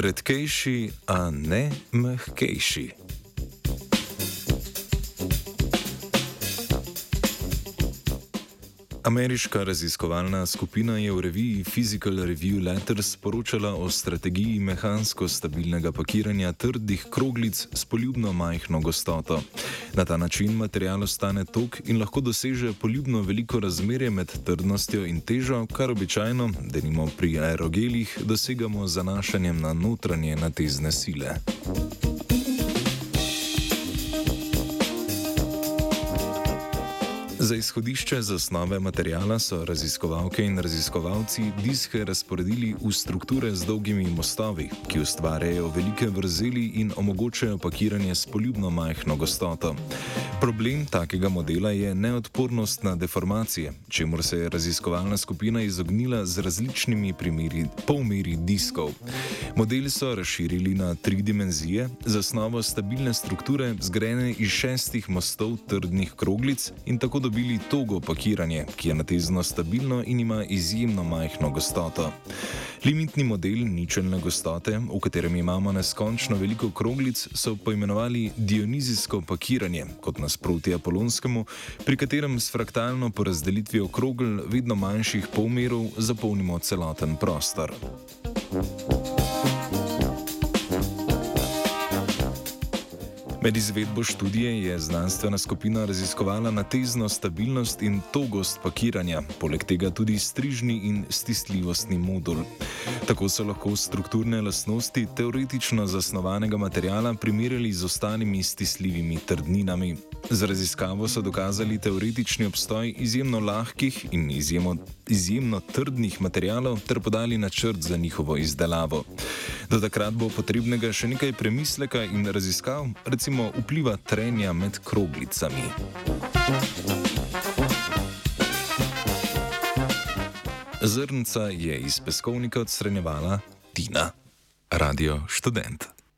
redkejši, a ne mehkejši. Ameriška raziskovalna skupina je v reviji Physical Review Letters poročala o strategiji mehansko stabilnega pakiranja trdih kroglic s poljubno majhno gostoto. Na ta način material ostane tok in lahko doseže poljubno veliko razmerje med trdnostjo in težo, kar običajno, denimo pri aerogelih, dosegamo z zanašanjem na notranje natezne sile. Za izhodišče zasnove materijala so raziskovalke in raziskovalci diske razporedili v strukture z dolgimi mostovi, ki ustvarjajo velike vrzeli in omogočajo pakiranje s poljubno majhno gostoto. Problem takega modela je neodpornost na deformacije, čemu se je raziskovalna skupina izognila z različnimi primeri polmeri diskov. Model so razširili na tri dimenzije, zasnovo stabilne strukture zgrajene iz šestih mostov trdnih kroglic in tako dobili togo pakiranje, ki je natezno stabilno in ima izjemno majhno gostoto. Limitni model ničelne gostote, v katerem imamo neskončno veliko kroglic, so poimenovali dionizijsko pakiranje, kot nasprotje apolonskemu, pri katerem s fraktalno porazdelitvijo krogl vedno manjših polmerov zapolnimo celoten prostor. Thank you. Med izvedbo študije je znanstvena skupina raziskovala natezno stabilnost in togost pakiranja, poleg tega tudi strižni in stiskljivostni modul. Tako so lahko strukturne lastnosti teoretično zasnovanega materijala primerjali z ostalimi stisljivimi trdninami. Z raziskavo so dokazali teoretični obstoj izjemno lahkih in izjemno, izjemno trdnih materijalov ter podali načrt za njihovo izdelavo. Do takrat bo potrebnega še nekaj premisleka in raziskav, recimo vpliva trenja med kroglicami. Zrnca je iz peskovnika odstranjevala Tina, radio študent.